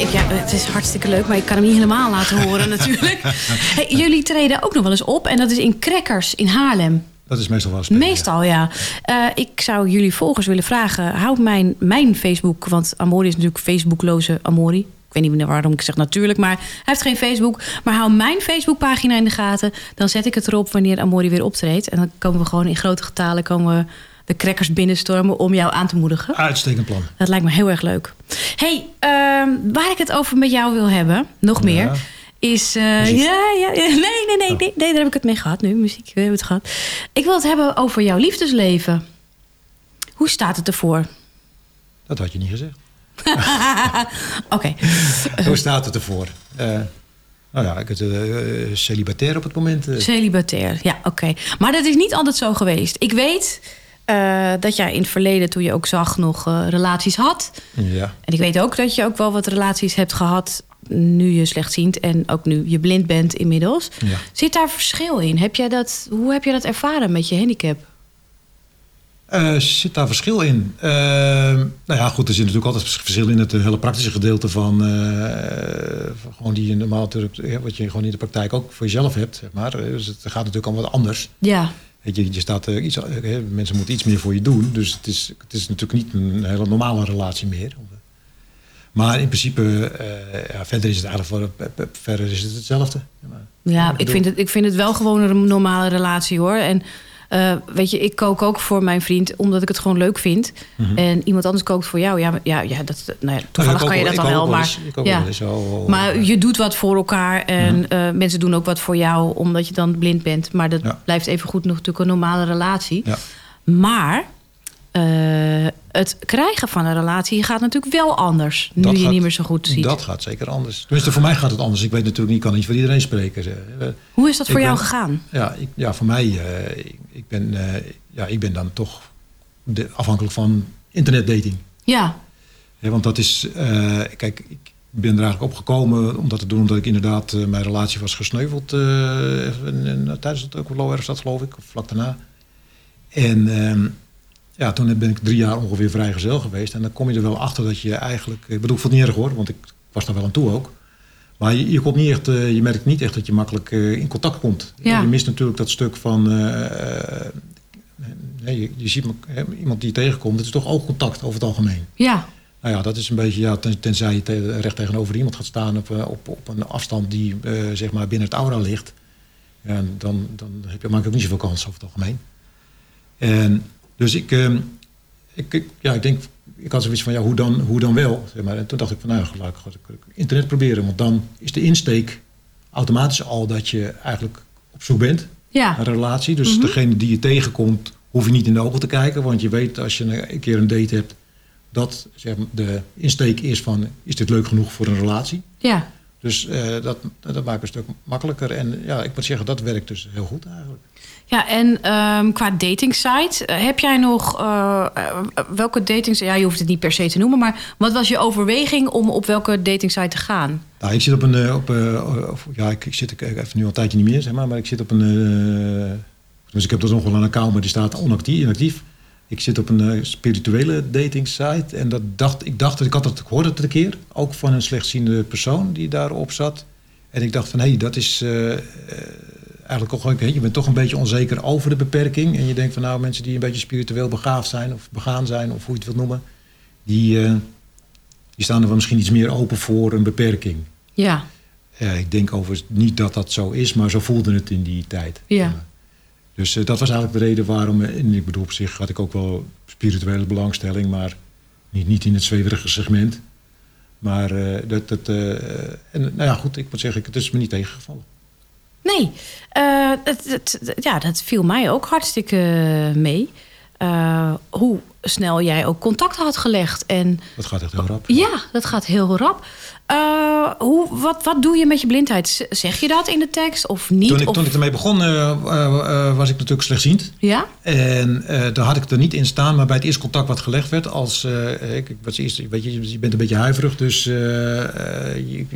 Ik, ja, het is hartstikke leuk, maar ik kan hem niet helemaal laten horen natuurlijk. Hey, jullie treden ook nog wel eens op en dat is in Crackers in Haarlem. Dat is meestal wel ja. Meestal, ja. Eh, ik zou jullie volgers willen vragen. Hou mijn, mijn Facebook, want Amori is natuurlijk Facebookloze Amori. Ik weet niet meer waarom ik zeg natuurlijk, maar hij heeft geen Facebook. Maar hou mijn Facebookpagina in de gaten. Dan zet ik het erop wanneer Amori weer optreedt. En dan komen we gewoon in grote getalen komen we de crackers binnenstormen om jou aan te moedigen. Uitstekend plan. Dat lijkt me heel erg leuk. hey, ehm, waar ik het over met jou wil hebben, nog meer, Ja. is. Muziek. ja, ja, ja, nee, nee, nee, Oh. nee, nee, daar heb ik het mee gehad nu. Muziek, we hebben het gehad. Ik wil het hebben over jouw liefdesleven. Hoe staat het ervoor? Dat had je niet gezegd. Oké, Hoe staat het ervoor? Eh, nou ja, ik het eh, celibatair op het moment. celibatair. Ja, oké. Maar dat is niet altijd zo geweest. Ik weet eh, dat jij in het verleden, toen je ook zag, nog eh, relaties had. ja. En ik weet ook dat je ook wel wat relaties hebt gehad nu je slechtziend en ook nu je blind bent inmiddels. Ja. Zit daar verschil in? Heb jij dat, hoe heb je dat ervaren met je handicap? Eh, zit daar verschil in? Nou ja, goed, er zit natuurlijk altijd verschil in het hele praktische gedeelte van, van gewoon die je normaal wat je gewoon in de praktijk ook voor jezelf hebt, zeg maar. Dus het gaat natuurlijk allemaal wat anders. Ja, Weet je, je staat, eh, iets, eh, mensen moeten iets meer voor je doen, dus het is, het is natuurlijk niet een hele normale relatie meer. Maar in principe, eh, ja, verder is het eigenlijk voor, verder is het hetzelfde. ja ik ik, vind het, ik vind het wel gewoon een normale relatie hoor. En eh, weet je, ik kook ook voor mijn vriend omdat ik het gewoon leuk vind. En iemand anders kookt voor jou. Ja, ja, ja dat, nou ja toevallig Mhm. kan je dat dan wel. Maar, ja. zo, eh, maar je doet wat voor elkaar. En eh, mensen doen ook wat voor jou omdat je dan blind bent. Maar dat blijft even goed nog natuurlijk een normale relatie. Maar eh, het krijgen van een relatie gaat natuurlijk wel anders. Nu je gaat- niet meer zo goed ziet. Dat gaat zeker anders. Tenminste, voor mij gaat het anders. Ik weet natuurlijk niet, ik kan niet voor iedereen spreken. Eh, Hoe is dat voor jou gegaan? Ja, ik, ja voor mij, eh, ik, ik ben, ja, ik ben dan toch de, afhankelijk van internetdating. Ja, Ja, want dat is, kijk, ik ben er eigenlijk op gekomen om dat te doen omdat ik inderdaad, mijn relatie was gesneuveld in- in- tijdens het Okolo dat geloof ik, of vlak daarna. En ehm, ja, toen ben ik drie jaar ongeveer vrijgezel geweest. En dan kom je er wel achter dat je eigenlijk, ik bedoel, ik vond het niet erg hoor, want ik was daar wel aan toe ook. Maar je, je, komt niet echt, eh, je merkt niet echt dat je makkelijk eh, in contact komt. Ja. Je mist natuurlijk dat stuk van, eh, je, je ziet iemand die je tegenkomt, het is toch oogcontact over het algemeen. ja, Nou ja, dat is een beetje, ja, ten- tenzij je te- recht tegenover iemand gaat staan op, op, op een afstand die zeg maar binnen het aura ligt. Ja, dan, dan heb je, maak je ook niet zoveel kans over het algemeen. En dus ik, ehm, ik, ik- ja, ik denk, ik had zoiets van, ja, hoe dan, hoe dan wel? Zeg maar. En toen dacht ik van, nou, ja, laat ik gewoon internet proberen. Want dan is de insteek automatisch al dat je eigenlijk op zoek bent ja. een relatie. Dus degene die je tegenkomt, hoef je niet in de ogen te kijken. Want je weet als je een keer een date hebt, dat zeg maar, de insteek is van, is dit leuk genoeg voor een relatie? ja. Dus eh, dat, dat maakt het een stuk makkelijker. En ja, ik moet zeggen, dat werkt dus heel goed eigenlijk. Ja, en ehm, qua datingsite, eh, heb jij nog eh, eh, welke datings? Ja, je hoeft het niet per se te noemen, maar wat was je overweging om op welke datingsite te gaan? Nou, ik zit op een, op, of- ja, ik, ik zit ik, even nu al een tijdje niet meer, zeg maar, maar ik zit op een, dus ik heb dus nog wel een account, maar die staat onactief, inactief. Ik zit op een spirituele dating site en dat dacht, ik dacht, dat ik had het, ik hoorde het een keer, ook van een slechtziende persoon die daarop zat. En ik dacht van, hé, dat is eigenlijk ook, gewoon- je bent toch een beetje onzeker over de beperking. En je denkt van, nou, mensen die een beetje spiritueel begaafd zijn of begaan zijn, of hoe je het wilt noemen, die, eh, die staan er wel misschien iets meer open voor een beperking. Ja, ik denk overigens niet dat dat zo is, maar zo voelde het in die tijd. Ja. Dus eh, dat was eigenlijk de reden waarom, eh, en ik bedoel op zich had ik ook wel spirituele belangstelling, maar niet, niet in het zweverige segment. Maar dat, dat, en, nou ja, goed, ik moet zeggen, het is me niet tegengevallen. Nee, eh, het, het- ja, dat viel mij ook hartstikke mee. Eh, hoe snel jij ook contact had gelegd en Dat gaat echt heel rap. Ja, dat gaat heel rap. Eh, hoe, wat, wat doe je met je blindheid? Zeg je dat in de tekst of niet? Toen ik, of, toen ik ermee begon, was ik natuurlijk slechtziend. Ja? En daar had ik er niet in staan, maar bij het eerste contact wat gelegd werd, als ik, ik was eerst, weet je, je bent een beetje huiverig, dus je, je,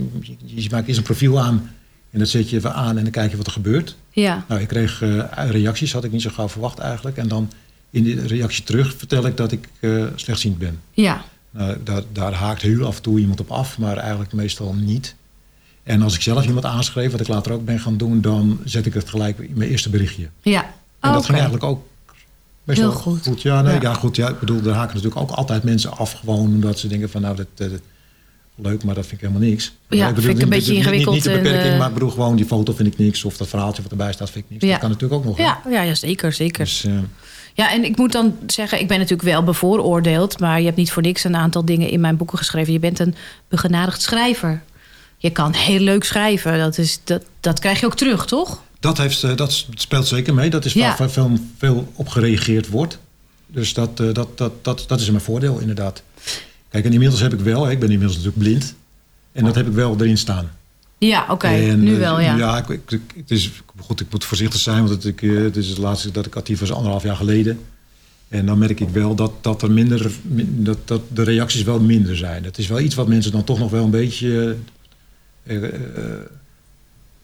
je maakt eerst een profiel aan en dat zet je even aan en dan kijk je wat er gebeurt. Ja. Nou, ik kreeg eh, reacties, had ik niet zo gauw verwacht eigenlijk, en dan in die reactie terug vertel ik dat ik eh, slechtziend ben. Ja. Nou, daar, daar haakt heel af en toe iemand op af, maar eigenlijk meestal niet. En als ik zelf iemand aanschreef, wat ik later ook ben gaan doen, dan zet ik het gelijk in mijn eerste berichtje. Ja. En Oh, dat ging eigenlijk ook best Heel wel goed. Ja, nee, Ja. ja. goed. Ja, ik bedoel, er haken natuurlijk ook altijd mensen af. Gewoon omdat ze denken van nou, dat, dat, dat- leuk, maar dat vind ik helemaal niks. Ja, ik bedoel, vind ik een niet- beetje niet- ingewikkeld Niet, de en, beperking, eh, maar ik bedoel gewoon die foto vind ik niks. Of dat verhaaltje wat erbij staat vind ik niks. Ja. Dat kan natuurlijk ook nog. Ja, ja, ja, zeker, zeker. Dus, eh, Ja, en ik moet dan zeggen, ik ben natuurlijk wel bevooroordeeld, maar je hebt niet voor niks een aantal dingen in mijn boeken geschreven. Je bent een begenadigd schrijver. Je kan heel leuk schrijven. Dat, is, dat, dat krijg je ook terug, toch? dat, heeft, eh, dat speelt zeker mee. Dat is Ja. waar veel, veel op gereageerd wordt. Dus dat, eh, dat, dat, dat, dat is mijn voordeel, inderdaad. Kijk, en inmiddels heb ik wel, hè, ik ben inmiddels natuurlijk blind. En dat heb ik wel erin staan. Ja, oké. Nu eh, wel, ja. Ja, ik, het is, goed, ik moet voorzichtig zijn, want het, ik, eh, het is het laatste dat ik actief was anderhalf jaar geleden. En dan merk ik wel dat, dat, er minder, min- dat, dat de reacties wel minder zijn. Het is wel iets wat mensen dan toch nog wel een beetje... eh, eh,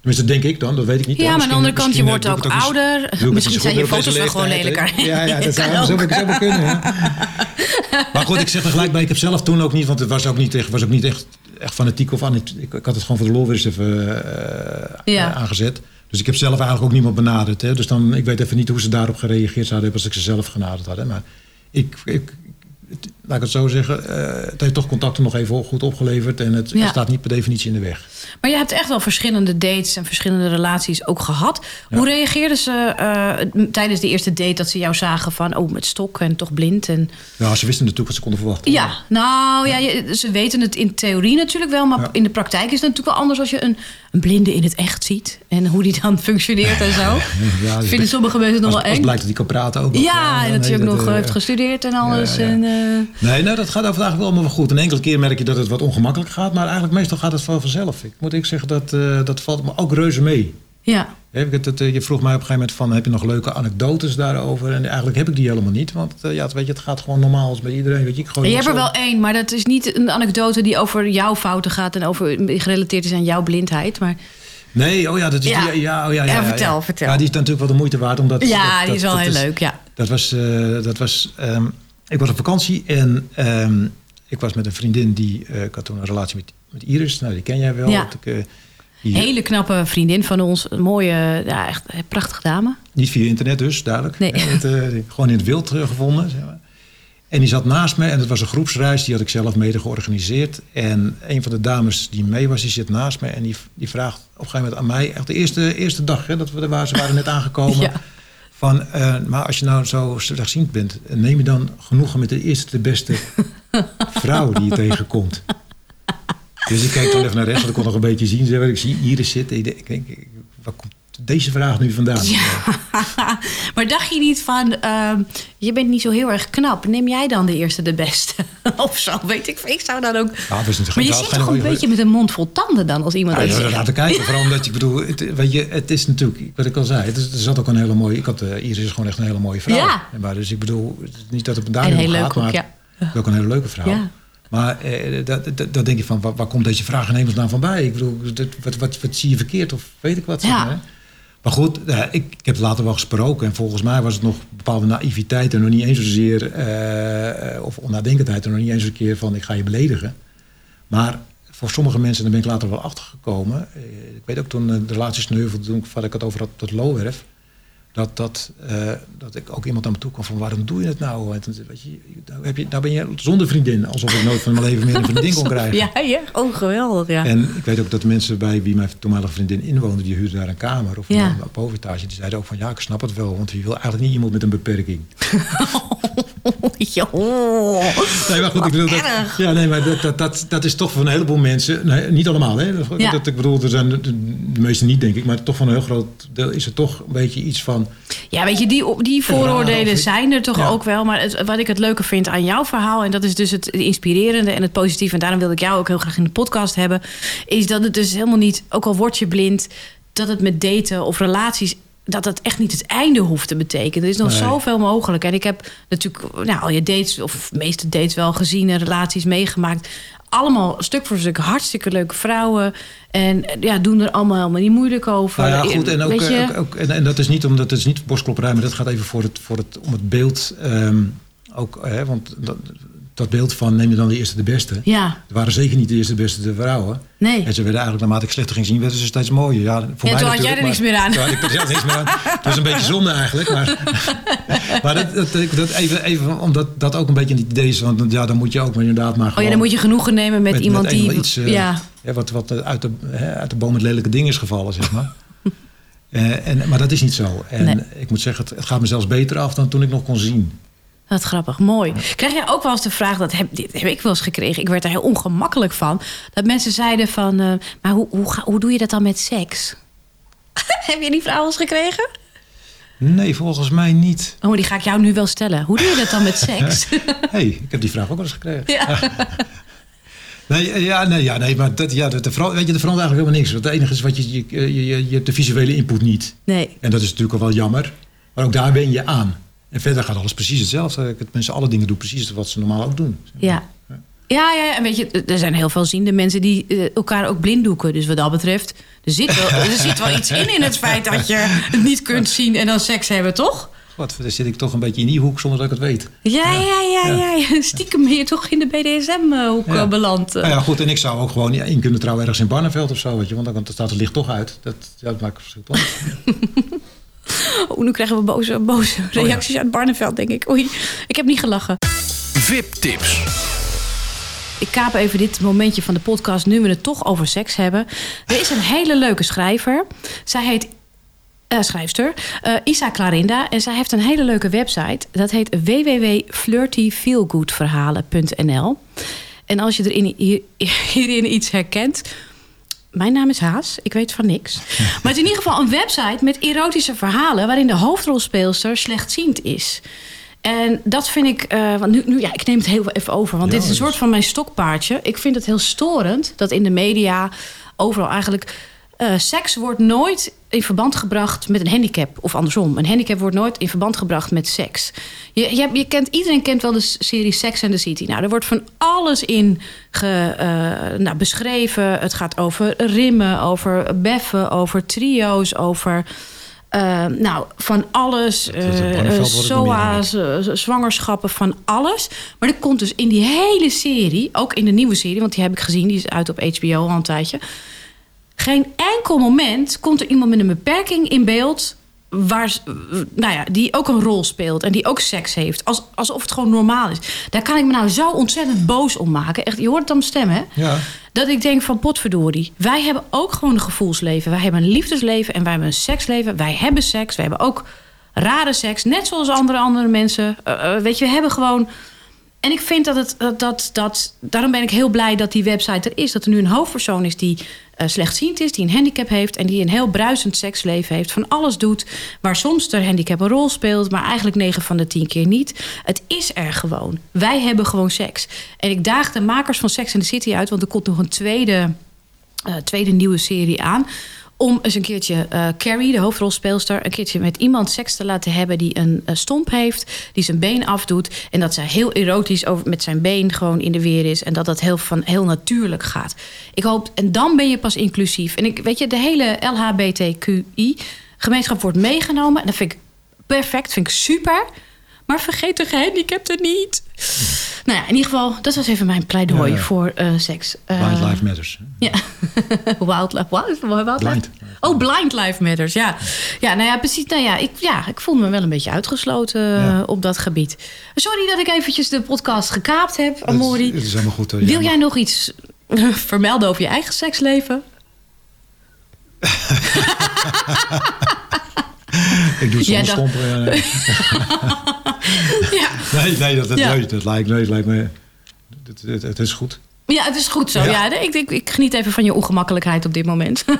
tenminste, denk ik dan, dat weet ik niet. Ja, maar aan de andere kant, je wordt ook ouder. Misschien zijn je foto's wel gewoon lelijker. Ja, ja, dat zou, ook. zou wel kunnen. Ja. Maar goed, ik zeg er gelijk bij, ik heb zelf toen ook niet, want het was ook niet echt, was ook niet echt, echt fanatiek of aan. Ik, ik had het gewoon voor de lol weer eens even eh, Ja. eh, aangezet. Dus ik heb zelf eigenlijk ook niemand benaderd. Hè. Dus dan, ik weet even niet hoe ze daarop gereageerd zouden hebben als ik ze zelf genaderd had. Hè. Maar ik, ik, laat ik het zo zeggen, eh, het heeft toch contacten nog even goed opgeleverd. En het, Ja. het staat niet per definitie in de weg. Maar je hebt echt wel verschillende dates en verschillende relaties ook gehad. Hoe reageerden ze eh, tijdens de eerste date dat ze jou zagen van... oh, met stok en toch blind en... Ja, ze wisten natuurlijk wat ze konden verwachten. Ja, nou ja, ze weten het in theorie natuurlijk wel, maar in de praktijk is het natuurlijk wel anders als je een, een blinde in het echt ziet en hoe die dan functioneert en zo. Ja, dus Vinden sommige mensen het nog wel eng. blijkt dat hij kan praten ook. nog, Ja, en dat je ook nog eh, heeft gestudeerd en alles. En, Nee, nou, dat gaat overdag wel allemaal goed. Een enkele keer merk je dat het wat ongemakkelijk gaat. Maar eigenlijk meestal gaat het vanzelf. Ik moet ik zeggen, dat, eh, dat valt me ook reuze mee. ja. Heb ik het, het, eh, je vroeg mij op een gegeven moment van, heb je nog leuke anekdotes daarover? En eigenlijk heb ik die helemaal niet. Want eh, ja, het, weet je, het gaat gewoon normaal als bij iedereen. Weet je, ik je hebt er wel één, maar dat is niet een anekdote die over jouw fouten gaat en over gerelateerd is aan jouw blindheid. Maar Nee, oh ja, dat is Ja. die, ja, oh ja, ja, Ja, vertel, vertel. Ja, die is natuurlijk wel de moeite waard. Omdat, ja, dat- die is wel dat heel leuk. Ja. Dat was, dat was ehm, ik was op vakantie en ehm, ik was met een vriendin die, eh, ik had toen een relatie met, met Iris, nou die ken jij wel. Ja. Ik, eh, Hele knappe vriendin van ons. Een mooie, ja, echt een prachtige dame. Niet via internet dus, duidelijk. Nee. Het, eh, gewoon in het wild gevonden. Zeg maar. En die zat naast me en het was een groepsreis, die had ik zelf mede georganiseerd. En een van de dames die mee was, die zit naast me en die, die vraagt op een gegeven moment aan mij, echt de eerste, eerste dag hè, dat we er waren, ze waren net aangekomen. Ja. Van, eh, maar als je nou zo slechtziend bent, neem je dan genoegen met de eerste, de beste vrouw die je tegenkomt. Dus ik kijk toen even naar rechts, want ik kon nog een beetje zien. zeg. Ik zie Iris zitten. Ik denk, ik denk, waar komt deze vraag nu vandaan? maar dacht je niet van, ehm, je bent niet zo heel erg knap. Neem jij dan de eerste de beste? of zo, weet ik. Ik zou dan ook... Ja, Maar je zit toch een beetje met een mond vol tanden dan als iemand Ja, ja, laten kijken. Vooral omdat ik bedoel, het, weet je, het is natuurlijk, wat ik al zei, het is, er zat ook een hele mooie. Ik had uh, Iris is gewoon echt een hele mooie vrouw. Ja. Maar dus ik bedoel, niet dat het daar En nu om heel leuk gaat, ook, maar ja. het is ook een hele leuke vrouw. Ja. Maar eh, dat, dat, dat denk je van, waar, waar komt deze vraag in hemelsnaam van bij? Ik bedoel, dat, wat, wat, wat zie je verkeerd of weet ik wat? zeg Ja. maar. Maar goed, eh, ik, ik heb later wel gesproken. En volgens mij was het nog bepaalde naïviteit. En nog niet eens zozeer, eh, of onnadenkendheid. En nog niet eens een keer van, ik ga je beledigen. Maar voor sommige mensen, daar ben ik later wel achtergekomen. Eh, ik weet ook toen de relatie sneuvelde, toen ik- het over had, dat Lowerf. Dat, dat, eh, dat ik ook iemand naar me toe kwam van waarom doe je het nou? En toen, weet je, nou, heb je, nou ben je zonder vriendin. Alsof ik nooit van mijn leven meer een vriendin kon krijgen. Ja, ja, oh geweldig, ja. En ik weet ook dat de mensen bij wie mijn toenmalige vriendin inwoonde, die huurden daar een kamer of Ja. een, een bovenetage, die zeiden ook van ja, ik snap het wel, want je wil eigenlijk niet iemand met een beperking. Nee, maar goed, ik bedoel, dat, ja, nee, maar dat, dat, dat, dat is toch voor een heleboel mensen, nee, niet allemaal, hè? Dat, Ja. dat, ik bedoel, er zijn de, de meeste niet, denk ik, maar toch van een heel groot deel is er toch een beetje iets van. Ja, weet je, die, die vooroordelen zijn er toch Ja. ook wel. Maar het, wat ik het leuke vind aan jouw verhaal... en dat is dus het inspirerende en het positieve... en daarom wilde ik jou ook heel graag in de podcast hebben... is dat het dus helemaal niet, ook al word je blind... dat het met daten of relaties... dat het echt niet het einde hoeft te betekenen. Er is nog Nee. zoveel mogelijk. En ik heb natuurlijk nou, al je dates... of meeste dates wel gezien en relaties meegemaakt... Allemaal stuk voor stuk hartstikke leuke vrouwen. En ja, doen er allemaal helemaal niet moeilijk over. Nou ja, goed, en, ook, eh, ook, ook- en, en dat is niet omdat het is niet borstklopperij, maar dat gaat even voor het, voor het, om het beeld. ehm, ook, hè, want dat, dat beeld van neem je dan de eerste de beste. Ja, Er waren zeker niet de eerste de beste de vrouwen. nee. En ze werden eigenlijk, naarmate ik slechter ging zien, werden ze steeds mooier. Ja, voor Ja, mij toen had jij er niks meer aan. Toen had ik er zelf niks meer aan. Het was een beetje zonde eigenlijk. Maar, maar dat, dat, dat even, even omdat dat ook een beetje het idee is. Want ja, dan moet je ook maar inderdaad maar Oh ja, dan moet je genoegen nemen met, iemand die... iets, eh, ja, ja, wat, wat uit, de, hè, uit de boom met lelijke ding is gevallen, zeg maar. Eh, en, maar dat is niet zo. En Nee. ik moet zeggen, het, het gaat me zelfs beter af dan toen ik nog kon zien. Wat grappig. Mooi. Krijg jij ook wel eens de vraag, dat heb, dit heb ik wel eens gekregen. Ik werd er heel ongemakkelijk van. Dat mensen zeiden van, eh, maar hoe, hoe, ga- hoe doe je dat dan met seks? heb je die vraag eens gekregen? Nee, volgens mij niet. Oh, die ga ik jou nu wel stellen. Hoe doe je dat dan met seks? hey, ik heb die vraag ook wel eens gekregen. ja. Nee, eh, ja, nee, ja, nee maar dat, ja, dat, de, weet je, er verandert eigenlijk helemaal niks. Want het enige is wat je, je, je, je, je hebt de visuele input niet. Nee. En dat is natuurlijk al wel jammer. Maar ook daar ben je aan. En verder gaat alles precies hetzelfde. Ik- Mensen alle dingen doen precies wat ze normaal ook doen. Ja. Ja, ja, en weet je, er zijn heel veel ziende mensen die eh, elkaar ook blinddoeken. Dus wat dat betreft, er zit, wel, er zit wel iets in in het feit dat je het niet kunt zien en dan seks hebben, toch? Wat, daar zit ik toch een beetje in die hoek zonder dat ik het weet. Ja, ja, ja, ja. ja. Stiekem ben je toch in de BDSM-hoek Ja. beland. eh. Nou ja, goed, en ik zou ook gewoon in kunnen trouwen ergens in Barneveld of zo, weet je. Want dan staat het licht toch uit. Dat, dat maakt verschil toch? Oh, nu krijgen we boze, boze ja. reacties uit Barneveld, denk ik. Oei, ik heb niet gelachen. VIP-tips. Ik kaap even dit momentje van de podcast, nu we het toch over seks hebben. Er is een hele leuke schrijver. Zij heet eh, schrijfster, eh, Isa Clarinda. En zij heeft een hele leuke website. Dat heet www.flirtyfeelgoodverhalen.nl. En als je er in, hier, hierin iets herkent... Mijn naam is Haas, ik weet van niks. Maar het is in ieder geval een website met erotische verhalen... waarin de hoofdrolspeelster slechtziend is. En dat vind ik... eh, want nu, nu, ja, ik neem het heel even over, want Ja, dit is een soort van mijn stokpaardje. Ik vind het heel storend dat in de media overal eigenlijk... eh, seks wordt nooit in verband gebracht met een handicap. Of andersom. Een handicap wordt nooit in verband gebracht met seks. Je, je, je kent, iedereen kent wel de serie Sex and the City. Nou, er wordt van alles in ge, eh, nou, beschreven. Het gaat over rimmen, over beffen, over trio's, over... eh, nou, van alles. meer SOA's, zwangerschappen, van alles. Maar er komt dus in die hele serie, ook in de nieuwe serie... want die heb ik gezien, die is uit op HBO al een tijdje... geen enkel moment komt er iemand met een beperking in beeld... Waar, nou ja, die ook een rol speelt en die ook seks heeft. Als, alsof het gewoon normaal is. Daar kan ik me nou zo ontzettend boos om maken. Echt, je hoort het aan mijn stem, hè? Ja. Dat ik denk van potverdorie. Wij hebben ook gewoon een gevoelsleven. Wij hebben een liefdesleven en wij hebben een seksleven. Wij hebben seks. We hebben ook rare seks. Net zoals andere, andere mensen. Eh, eh, weet je, we hebben gewoon... En ik vind dat het... Dat, dat, dat, daarom ben ik heel blij dat die website er is. Dat er nu een hoofdpersoon is die eh, slechtziend is. Die een handicap heeft. En die een heel bruisend seksleven heeft. Van alles doet. Waar soms de handicap een rol speelt. Maar eigenlijk 9 van de 10 keer niet. Het is er gewoon. Wij hebben gewoon seks. En ik daag de makers van Sex in the City uit. Want er komt nog een tweede eh, tweede nieuwe serie aan. Om eens een keertje eh, Carrie, de hoofdrolspeelster, een keertje met iemand seks te laten hebben die een eh, stomp heeft, die zijn been afdoet. En dat zij heel erotisch over, met zijn been gewoon in de weer is. En dat dat heel, van, heel natuurlijk gaat. Ik hoop, en dan ben je pas inclusief. En ik weet je, de hele LHBTQI-gemeenschap wordt meegenomen. En dat vind ik perfect, vind ik super. Maar vergeet de gehandicapten niet. Nou ja, in ieder geval, dat was even mijn pleidooi Ja, ja. voor eh, seks. Eh, Blind Life Matters. ja. Wildlife. Wild, wildlife? Blind. Oh, Blind Life Matters. Ja. ja, nou ja, precies. Nou ja, ik, ja, ik voel me wel een beetje uitgesloten Ja. eh, op dat gebied. Sorry dat ik eventjes de podcast gekaapt heb, Amori. het is helemaal goed. Wil jij nog iets vermelden over je eigen seksleven? Ik doe stompen. ja. ja. Nee, nee, dat, dat, Ja. nee, dat lijkt, nee, lijkt me... Het, het, het is goed. ja, het is goed zo. Ja. Ja. ik, ik, ik geniet even van je ongemakkelijkheid op dit moment.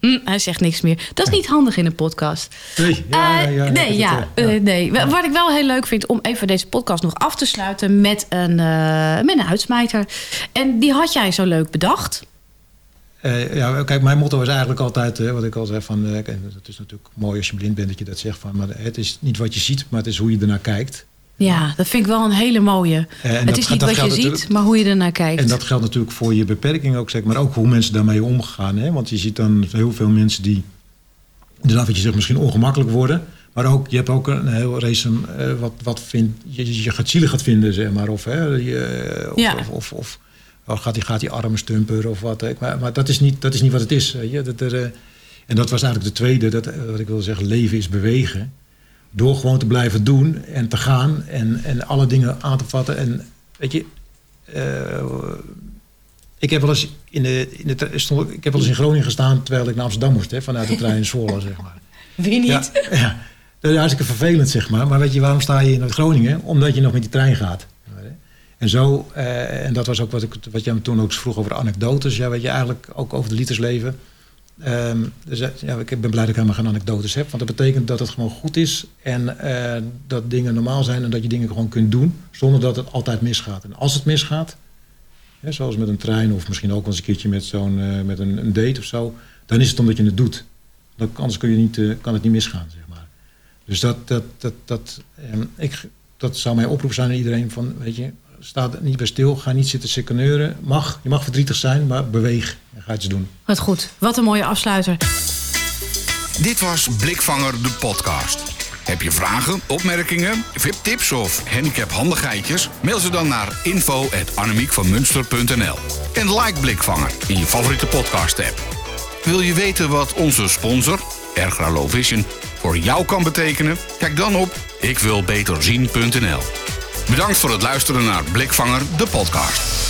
Hm, hij zegt niks meer. Dat is niet handig in een podcast. Nee, ja, ja, ja, Eh, nee, ja, eh, nee. Wat ik wel heel leuk vind om even deze podcast nog af te sluiten met een, eh, met een uitsmijter. En die had jij zo leuk bedacht. Eh, ja, kijk, mijn motto is eigenlijk altijd, hè, wat ik al zei, van, eh, kijk, het is natuurlijk mooi als je blind bent dat je dat zegt, van, maar het is niet wat je ziet, maar het is hoe je ernaar kijkt. Ja, dat vind ik wel een hele mooie. Eh, het dat is niet wat je ziet, maar hoe je ernaar kijkt. En dat geldt natuurlijk voor je beperking ook, zeg maar ook hoe mensen daarmee omgaan. Hè? Want je ziet dan heel veel mensen die, inderdaad wat je zegt, misschien ongemakkelijk worden. Maar ook, je hebt ook een heel race uh, wat, wat vindt, je, je gaat zielig gaat vinden, zeg maar. Of, hè, je, of, Ja. of, of, of, of gaat die, gaat die arme stumper of wat. Maar, maar dat, is niet, dat is niet wat het is. weet je. Dat er, eh, en dat was eigenlijk de tweede, dat, eh, wat ik wil zeggen, leven is bewegen. Door gewoon te blijven doen en te gaan en, en alle dingen aan te vatten. En weet je, eh, ik heb wel eens in de, in de stond, ik heb wel eens in Groningen gestaan terwijl ik naar Amsterdam moest, hè, vanuit de trein in Zwolle, zeg maar. Wie niet? Ja, ja. Dat is hartstikke vervelend, zeg maar. Maar weet je, waarom sta je in Groningen? Omdat je nog met die trein gaat. En zo, eh, en dat was ook wat, ik, wat jij me toen ook vroeg over anekdotes. Ja, weet je, eigenlijk ook over de liedersleven. Ehm, dus, eh, ja, ik ben blij dat ik helemaal geen anekdotes heb. Want dat betekent dat het gewoon goed is. En eh, dat dingen normaal zijn. En dat je dingen gewoon kunt doen. Zonder dat het altijd misgaat. En als het misgaat, zoals met een trein. Of misschien ook eens een keertje met, zo'n, met een, een date of zo. Dan is het omdat je het doet. Anders kun je niet, kan het niet misgaan, zeg maar. Dus dat, dat, dat, dat, ehm, ik, dat zou mijn oproep zijn aan iedereen van, weet je, sta er niet bij stil, ga niet zitten seconeuren. Mag, je mag verdrietig zijn, maar beweeg en ga iets doen. Wat goed. Wat een mooie afsluiter. Dit was Blikvanger de podcast. Heb je vragen, opmerkingen, VIP-tips of handicaphandigheidjes? Mail ze dan naar info.annemiekvanmunster.nl En like Blikvanger in je favoriete podcast-app. Wil je weten wat onze sponsor, Ergra Low Vision, voor jou kan betekenen? Kijk dan op ikwilbeterzien.nl. Bedankt voor het luisteren naar Blikvanger de podcast.